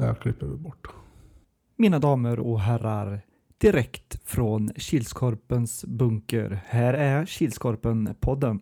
där klipper vi bort. Mina damer och herrar, direkt från Kilskorpens bunker. Här är Kilskorpen-podden.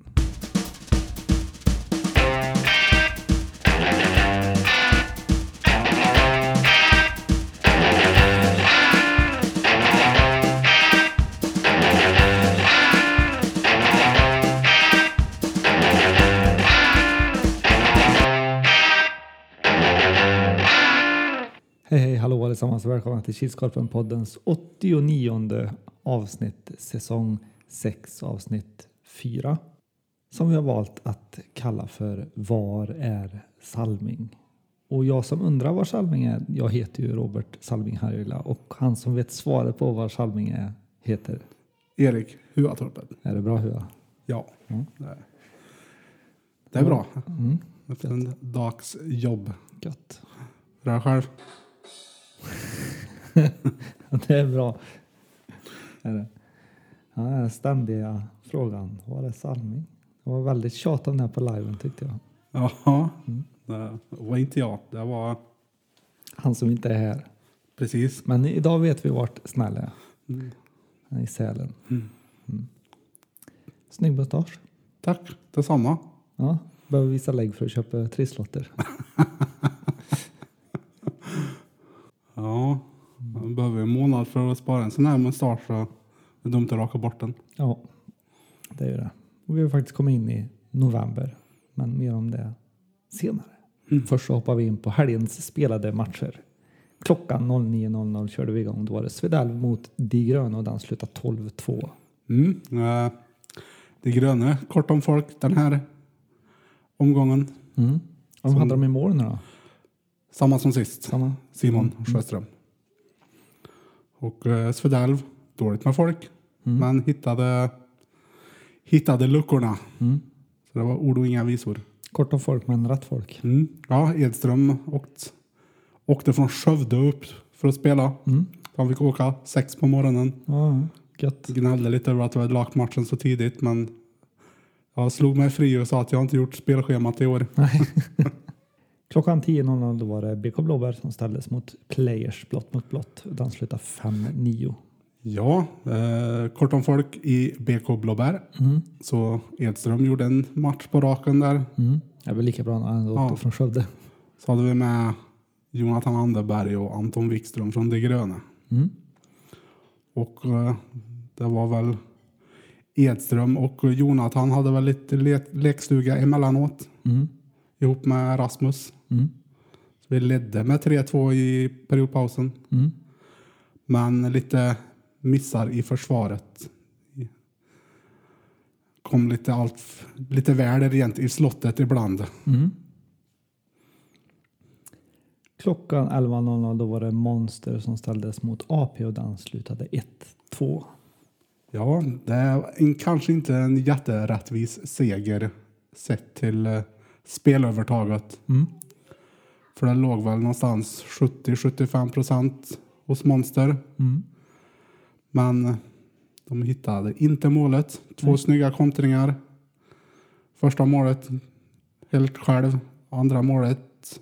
Allesammans och välkomna till Kilskorpen-poddens 89 avsnitt, säsong 6, avsnitt 4. Som vi har valt att kalla för Var är Salming? Och jag som undrar var Salming är, jag heter ju Robert Salming Harjula och han som vet svaret på var Salming är heter, Erik Huatorpen. är det bra Hua? Ja, Mm. det är, det är bra. Mm, Efter en dags jobb. gött. Det själv? Det är bra. Det? Ja, den ständiga frågan, var är Salming? Det var väldigt tjat om det här på liven tyckte jag. Jaha, Mm. det var inte jag. Det var Han som inte är här. precis. Men idag vet vi vart Snäll är. Mm. I Sälen. Mm. Snygg mustasch. Tack, detsamma. Ja, behöver visa lägg för att köpa trisslotter. Ja, man behöver en månad för att spara en sån här mustasch. Så det är dumt att raka bort den. Ja, det är ju det. Och vi har faktiskt kommit in i november. Men mer om det senare. Först så hoppar vi in på helgens spelade matcher. Klockan 09.00 körde vi igång. Då var det Svedalv mot De Gröna och den slutade 12-2. Mm. eh, Det gröna, kort om folk den här omgången. Mm. Vad hade de i mål nu då? Samma som sist. Samma? Simon Sjöström. Och eh, Svedalv, dåligt med folk. Mm. Men hittade, hittade luckorna. Mm. Så det var ord och inga visor. Kort om folk men rätt folk. Mm. Ja, Edström åkt, åkte från Skövde upp för att spela. Mm. Han fick åka sex på morgonen. Gött. Gnällde lite över att vi hade lagt matchen så tidigt. Men jag slog mig fri och sa att jag inte gjort spelschemat i år. Nej. Klockan 10.00 då var det BK Blåbär som ställdes mot Players blott mot blott. Den slutade 5-9. Ja, eh, kort om folk i BK Blåbär. Mm. Så Edström gjorde en match på raken där. Mm. Det är väl lika bra när han åkte Ja. från Skövde. Så hade vi med Jonathan Anderberg och Anton Wikström från De gröna. Mm. Och eh, det var väl Edström och Jonathan hade väl lite le- lekstuga emellanåt Mm. Ihop med Rasmus. Mm. Så vi ledde med 3-2 i periodpausen. Mm. Men lite missar i försvaret. Kom lite, allt, lite väl rent i slottet ibland. Mm. Klockan 11.00 då var det Monster som ställdes mot AP och den slutade 1-2. Ja, det är en, kanske inte en jätterättvis seger sett till eh, spelövertaget. Mm. För det låg väl någonstans 70-75 procent hos Monster. Mm. Men de hittade inte målet. Två Nej. snygga kontringar. Första målet helt själv. Andra målet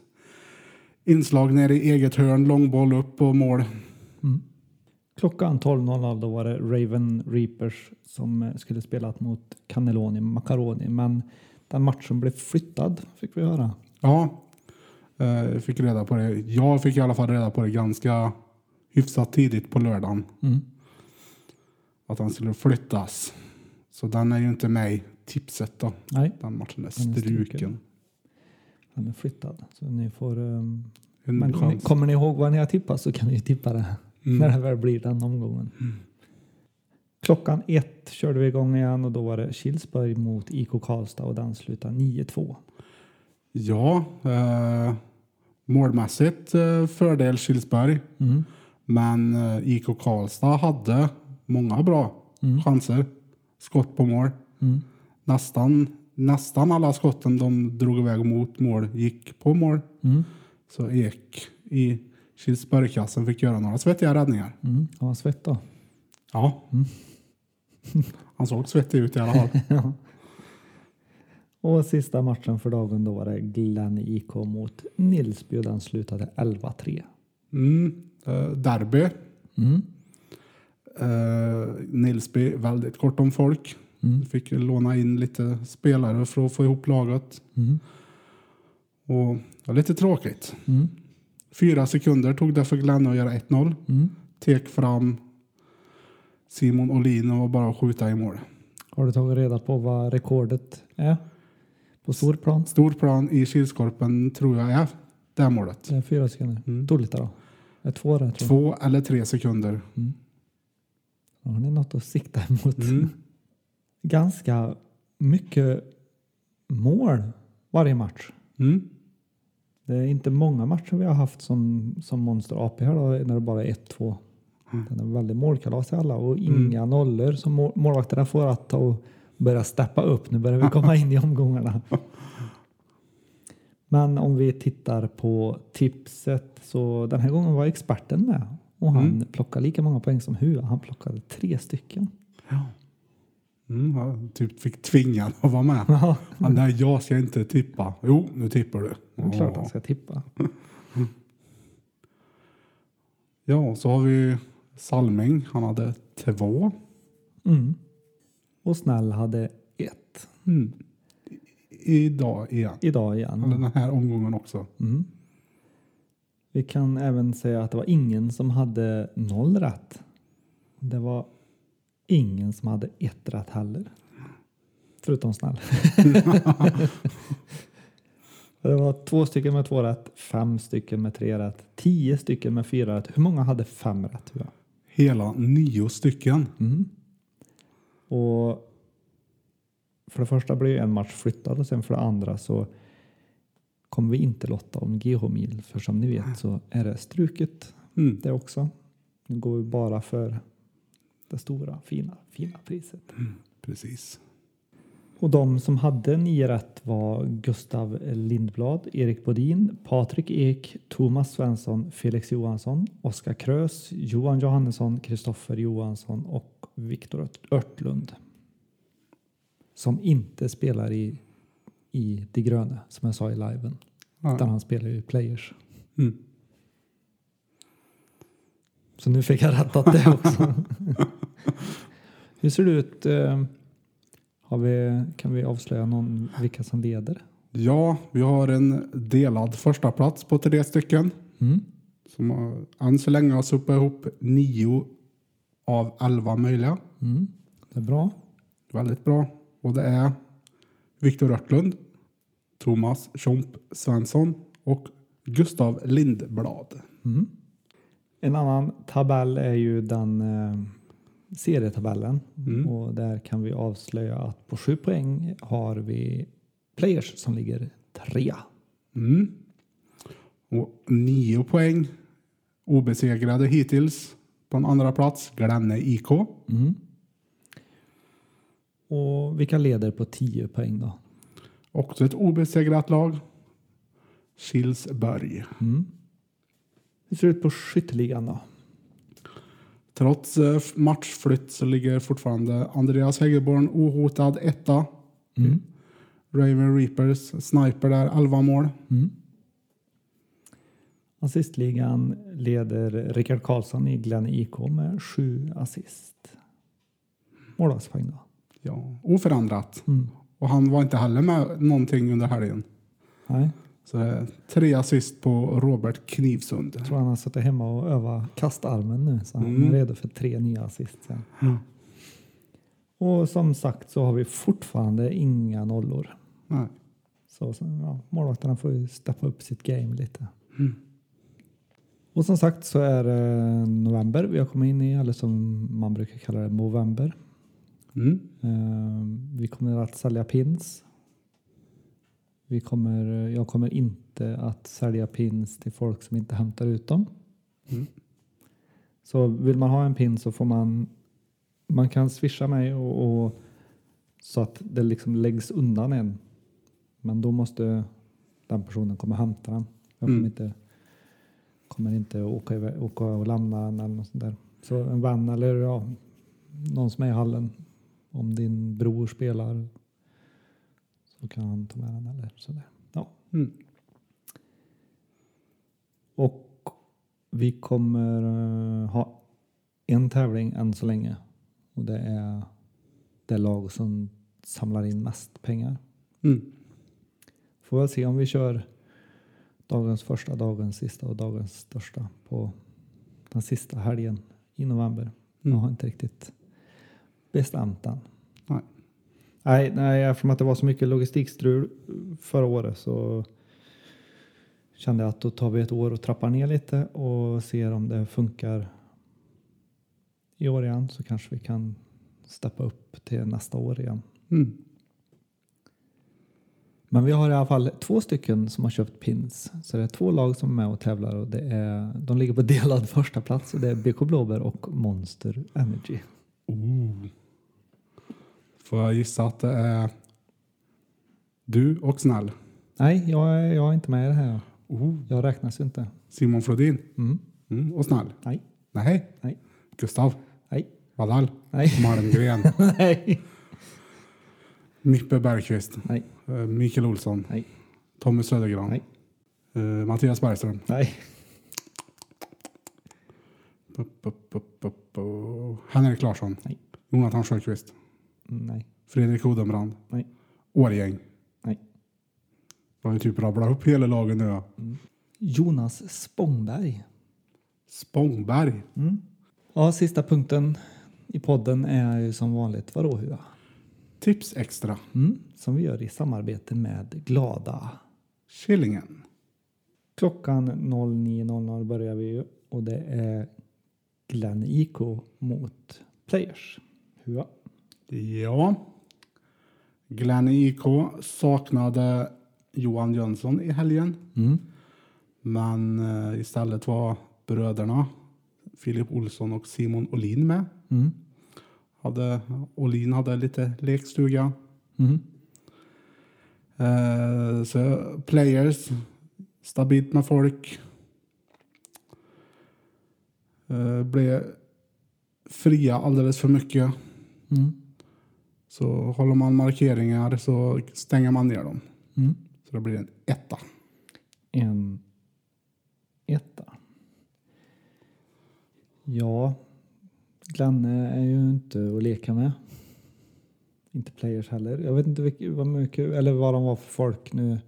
inslag ner i eget hörn, långboll upp och mål. Mm. Klockan 12.00 då var det Raven Reapers som eh, skulle spela mot Cannelloni Macaroni. Men den matchen blev flyttad fick vi höra. Ja, eh, jag fick reda på det. Jag fick i alla fall reda på det ganska hyfsat tidigt på lördagen. Mm. Att den skulle flyttas. Så den är ju inte med i tipset då. Nej, Den matchen är struken. den är flyttad. Så ni får... Um, En men kommer ni ihåg vad ni har tippat så kan ni tippa det Mm. när det väl blir den omgången. Klockan ett körde vi igång igen och då var det Kilsberg mot IK Karlstad och den slutade 9-2. Ja, eh, målmässigt eh, fördel Kilsberg. Mm. Men eh, IK Karlstad hade många bra Mm. chanser. Skott på mål. Mm. Nästan, nästan alla skotten de drog iväg mot mål gick på mål. Mm. Så Ek i Kilsbergkassen fick göra några svettiga räddningar. Mm. Var svett då. Ja. Han såg svettig ut i alla fall. Ja. Och sista matchen för dagen då var det Glenn IK mot Nilsby och den slutade 11-3. Mm. Eh, derby. Mm. Eh, Nilsby, väldigt kort om folk. Mm. Fick låna in lite spelare för att få ihop laget. Mm. Och det var lite tråkigt. Mm. Fyra sekunder tog det för Glenn att göra 1-0. Mm. Tek fram Simon Olin och bara att skjuta i mål. Har du tagit reda på vad rekordet är? På stor plan? Stor plan i Kilskorpen tror jag är det målet. Det är fyra sekunder. Mm. Dåligt då. Det är två tror Två eller tre sekunder. jag. Då har ni något att sikta emot. Mm. Ganska mycket mål varje match. Mm. Det är inte många matcher vi har haft som, som Monster AP här då, när det bara är 1-2. Den är väldigt målkalas i alla och inga nollor som mål, målvakterna får att ta och börja steppa upp. Nu börjar vi komma in i omgångarna. Men om vi tittar på tipset så den här gången var experten med och han Mm. plockade lika många poäng som Hua. Han plockade tre stycken. Mm, jag typ fick tvinga att vara med. Ja, Ja, nej, jag ska inte tippa. Jo, nu tippar du. det är klart han ska tippa. Ja, så har vi Salming. Han hade två. Mm. Och Snäll hade ett Mm. Idag igen. idag igen. Eller den här omgången också. Mm. Vi kan även säga att det var ingen som hade noll rätt. Det var ingen som hade ett rätt heller. Förutom snäll. det var två stycken med två rätt, fem stycken med tre rätt, tio stycken med fyra rätt. Hur många hade fem rätt? Ja. Hela nio stycken. Mm. Och för det första blir en match flyttad och sen för det andra så kommer vi inte lotta om GH-mil för som ni vet så är det struket Mm. det också. Nu går vi bara för det stora fina, fina priset. Precis. Och de som hade nio rätt var Gustav Lindblad, Erik Bodin, Patrik Ek, Thomas Svensson, Felix Johansson, Oskar Krös, Johan Johannesson, Kristoffer Johansson och Viktor Örtlund. Som inte spelar i, i De gröna, som jag sa i liven. Utan Ja. han spelar ju players. Mm. Så nu fick jag rättat det också. Hur ser det ut? Vi, kan vi avslöja någon, vilka som leder? ja, vi har en delad första plats på tre stycken. Mm. Som har, än så länge har suppat ihop nio av elva möjliga. Mm. Det är bra. Väldigt bra. Och det är Viktor Örtlund, Thomas Tjomp Svensson och Gustav Lindblad. Mm. En annan tabell är ju den eh, serietabellen Mm. och där kan vi avslöja att på sju poäng har vi players som ligger trea. Mm. Och nio poäng obesegrade hittills. På en andra plats Glenne IK. Mm. Och vilka leder på 10 poäng då? Också ett obesegrat lag. Kilsberg. Mm. Hur ser det ut på skytteligan då? Trots eh, matchflytt så ligger fortfarande Andreas Häggeborn ohotad etta. Mm. Raven Reapers sniper där 11 mål. Mm. Assistligan leder Rickard Karlsson i Glenn IK med sju assist. Målvaktspoäng då? Ja, oförändrat. Mm. Och han var inte heller med någonting under helgen. Nej, Så det är tre assist på Robert Knivsund. jag tror han har suttit hemma och övat kastarmen nu så han Mm. är redo för tre nya assist. Ja. Och som sagt så har vi fortfarande inga nollor. Nej. Så, ja, målvakterna får ju steppa upp sitt game lite. Mm. Och som sagt så är det november vi har kommit in i, eller som man brukar kalla det, november. Mm. Eh, Vi kommer att sälja pins. Vi kommer, jag kommer inte att sälja pins till folk som inte hämtar ut dem. Mm. Så vill man ha en pin så får man man kan swisha mig och, och så att det liksom läggs undan en. Men då måste den personen komma och hämta den. Jag kommer Mm. inte, kommer inte åka, iväg, åka och lämna den eller något sånt där. Så en vän eller ja, någon som är i hallen. Om din bror spelar så kan han ta med den eller sådär. Ja. Mm. Och vi kommer eh, ha en tävling än så länge. Och det är det lag som samlar in mest pengar. Mm. Får väl se om vi kör dagens första, dagens sista och dagens största på den sista helgen i november. Jag har Mm. inte riktigt bestämt än. Nej. Nej, eftersom att det var så mycket logistikstrul förra året så kände jag att då tar vi ett år och trappar ner lite och ser om det funkar i år igen så kanske vi kan steppa upp till nästa år igen. Mm. Men vi har i alla fall två stycken som har köpt pins. Så det är två lag som är med och tävlar och det är, de ligger på delad första plats och det är BK Blåbär och Monster Energy. Oh. Får jag gissa att det är du och Snäll? Nej, jag är, jag är inte med i det här. Oh. Jag räknas ju inte. Simon Flodin? Mm. Mm. Och Snäll? Nej, Nej. nej, Gustav? nej, Vadall? nej, Malmgren? nej, Mippe Bergqvist? nej, Eh, Mikael Olsson? Nej. Tommy Södergran? Nej. Eh, Mattias Bergström? nej. Henrik Larsson? Nej. Jonathan Sjöqvist? Nej, Fredrik Odenbrand? Nej. Årgäng? Nej. Jag har ju typ rabblat upp hela lagen nu. ja. Jonas Spångberg. Spångberg? Mm. Ja, sista punkten i podden är ju som vanligt vadå Hua? Tips extra? Mm. Som vi gör i samarbete med Glada. Killingen? Klockan 09.00 börjar vi ju och det är Glenn IK mot Players. Hua. Ja. Glenn IK saknade Johan Jönsson i helgen. Mm. Men eh, istället var bröderna Filip Olsson och Simon Olin med. Mm. Hade, Olin hade lite lekstuga. Mm. Eh, så players, stabilt med folk. Eh, blev fria alldeles för mycket. Mm. Så håller man markeringar så stänger man ner dem. Mm. Så det blir en etta. En etta. Ja, Glanne är ju inte att leka med. Inte players heller. Jag vet inte vilka, vad mycket, eller vad de var för folk nu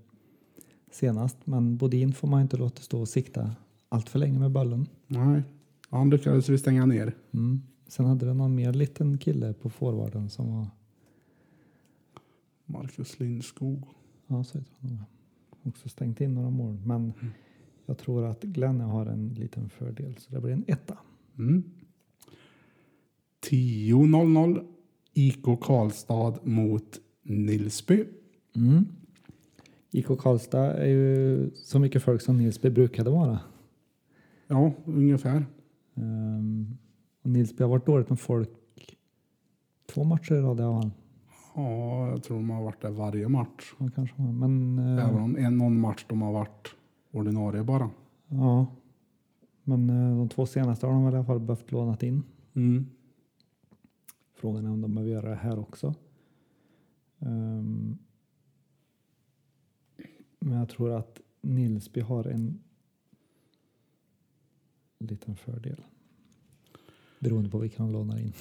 senast. Men Bodin får man inte låta stå och sikta allt för länge med bollen. Nej, han lyckades vi stänga ner. Mm. Sen hade det någon mer liten kille på forwarden som var, Marcus Lindskog. ja så han också stängt in några mål. Men jag tror att Glenn har en liten fördel så det blir en etta. Mm. 10.00 IK Karlstad mot Nilsby. Mm. IK Karlstad är ju så mycket folk som Nilsby brukade vara. Ja, ungefär. Um, och Nilsby har varit dåligt med folk två matcher i rad. Ja, Ja, jag tror de har varit där varje match. han kanske. Men, eh, Även om en någon match de har varit ordinarie bara. ja. men eh, de två senaste har de väl i alla fall behövt lånat in. Mm. Frågan är om de behöver göra det här också. Ehm, men jag tror att Nilsby har en liten fördel. Beroende på vilka de lånar in.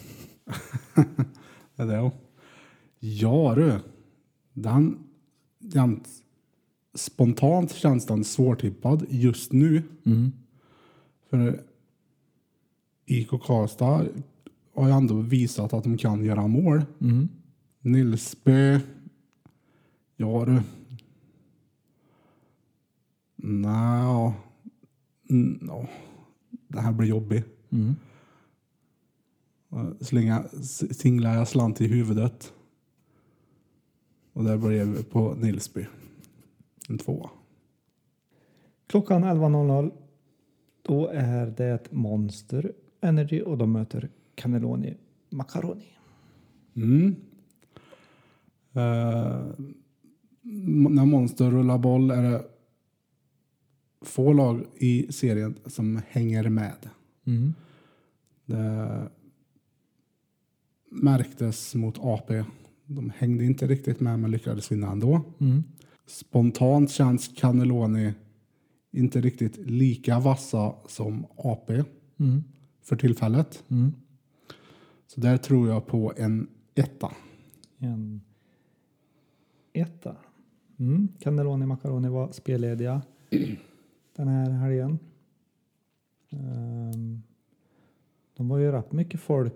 Det är det. ja. Ja du. Den, den, spontant känns den svårtippad just nu. Mm. För IK Karlstad har ju ändå visat att de kan göra mål. Mm. Nilsby. Ja du. Nja. Ja. Det här blir jobbigt. Mm. Slänga, s- singlar jag slant i huvudet. Och där det på Nilsby. En tvåa. Klockan 11.00 då är det Monster Energy och de möter Cannelloni Macaroni. Mm. Eh, när Monster rullar boll är det få lag i serien som hänger med. Mm. Det märktes mot AP De hängde inte riktigt med men lyckades vinna ändå. Mm. Spontant känns Cannelloni inte riktigt lika vassa som AP Mm. för tillfället. Mm. Så där tror jag på en etta. En etta. Mm. Cannelloni Macaroni var spellediga den här helgen. Ehm, de var ju rätt mycket folk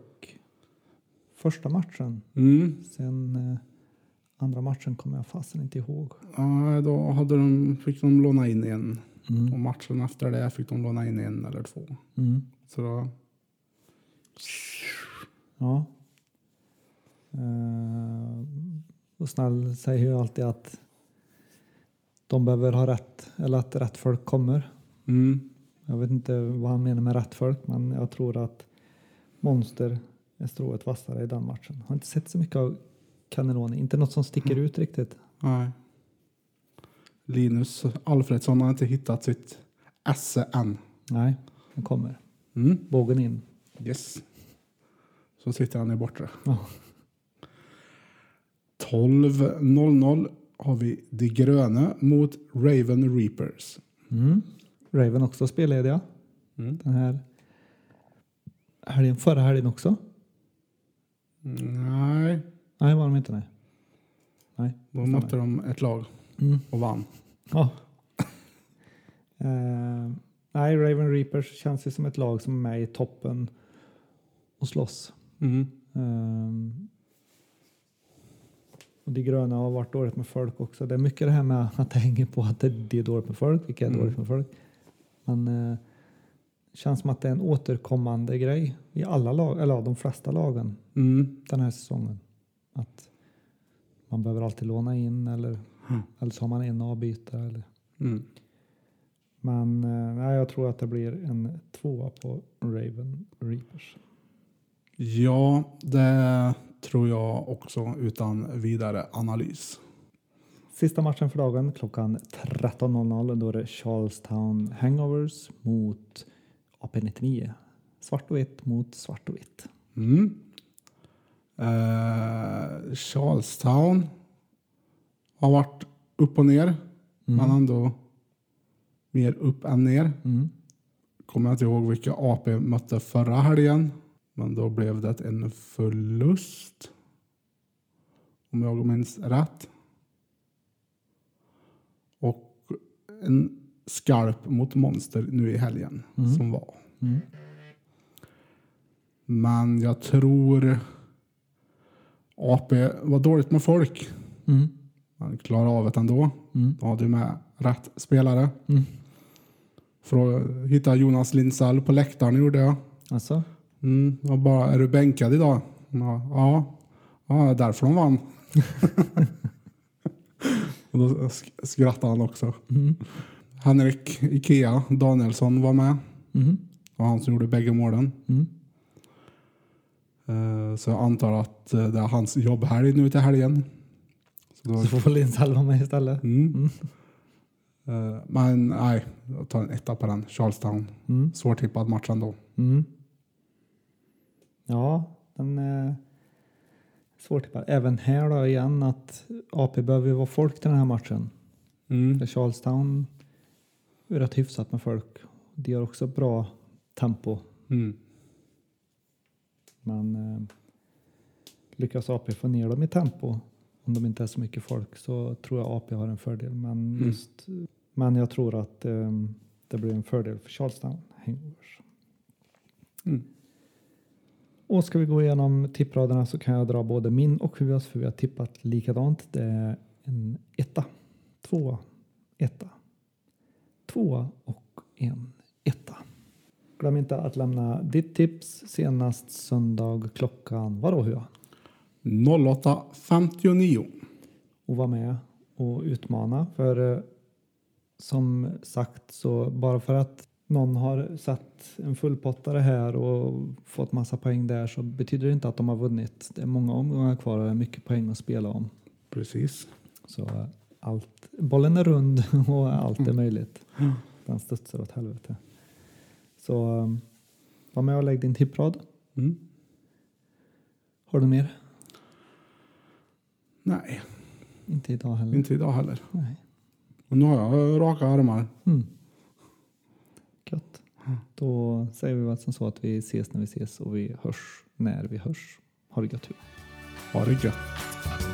första matchen. Mm. Sen eh, andra matchen kommer jag fasen inte ihåg. Ja, då hade de, fick de låna in en. Mm. Och matchen efter det fick de låna in en eller två. Mm. Så då, Ja. Uh, och snäll säger ju alltid att de behöver ha rätt, eller att rätt folk kommer. mm. Jag vet inte vad han menar med rätt folk, men jag tror att Monster strået vassare i den matchen. Har inte sett så mycket av Cannelloni, inte något som sticker ut riktigt. Nej. Linus Alfredsson har inte hittat sitt esse än. Nej, han kommer. Mm. Bågen in. Yes. Så sitter han i bortre. Ja. 12.00 har vi De gröna mot Raven Reapers. Mm. Raven också spellediga Mm. den här helgen, förra helgen också. Nej, Nej, var de inte. Nej. Nej, stämmer. mötte de ett lag Mm. och vann. Ja. Eh, nej, Raven Reapers känns ju som ett lag som är med i toppen och slåss. Mm. Ehm, och de gröna har varit dåligt med folk också. Det är mycket det här med att det hänger på att det är dåligt med folk, vilka är Mm. dåligt med folk. Men eh, känns som att det är en återkommande grej i alla lag, eller de flesta lagen Mm. den här säsongen. Att man behöver alltid låna in eller, Mm. eller så har man en avbytare. Eller. Mm. Men eh, nej, jag tror att det blir en tvåa på Raven Reapers. Ja, det tror jag också utan vidare analys. Sista matchen för dagen klockan 13.00. Då är det Charlestown Hangovers mot AP99. Svart och vitt mot svart och vitt. Mm. Eh, Charlestown har varit upp och ner, men ändå mer upp än ner. Mm. Kommer jag inte ihåg vilka AP mötte förra helgen, men då blev det en förlust. Om jag minns rätt. Och en skarp mot Monster nu i helgen Mm. som var. Mm. Men jag tror AP var dåligt med folk. Mm. Man klarade av det ändå. Mm. De hade med rätt spelare. Mm. För att hitta Jonas Lindsell på läktaren gjorde jag. Alltså? Mm, jag bara, är du bänkad idag? Ja, ja, ja därför de vann. Och då sk- skrattade han också. Mm. Henrik Ikea Danielsson var med. Mm. Det var han som gjorde bägge målen. Mm. Så jag antar att eh, det är hans jobbhelg nu till helgen. Så då, Så får Lindsell vara med istället. mm. Mm. Eh, Men nej, jag tar en etta på den. Charlestown. Mm. Svårtippad match ändå. Mm. Ja, den är svårtippad. Även här då igen att AP behöver vara folk till den här matchen. Mm. För Charlestown rätt hyfsat med folk. De har också bra tempo. Mm. Men eh, lyckas AP få ner dem i tempo om de inte är så mycket folk så tror jag AP har en fördel. Men, Mm. just, men jag tror att eh, det blir en fördel för Charlestown Hangovers. Mm. Och ska vi gå igenom tippraderna så kan jag dra både min och Huas för vi har tippat likadant. Det är en etta, tvåa, etta, tvåa och en etta. Glöm inte att lämna ditt tips senast söndag klockan, vadå Hua? 08.59. Och vara med och utmana. För eh, som sagt så bara för att någon har satt en fullpottare här och fått massa poäng där så betyder det inte att de har vunnit. Det är många omgångar kvar och mycket poäng att spela om. Precis. Så eh, allt, bollen är rund och allt är möjligt. Den studsar åt helvete. Så eh, var med och lägg din tipprad. Mm. Har du mer? Nej, Inte idag heller. inte idag heller. Nej. Och nu har jag raka armar. Mm. Gött. Då säger vi väl som så att vi ses när vi ses och vi hörs när vi hörs. Ha det gött. Ha det gött.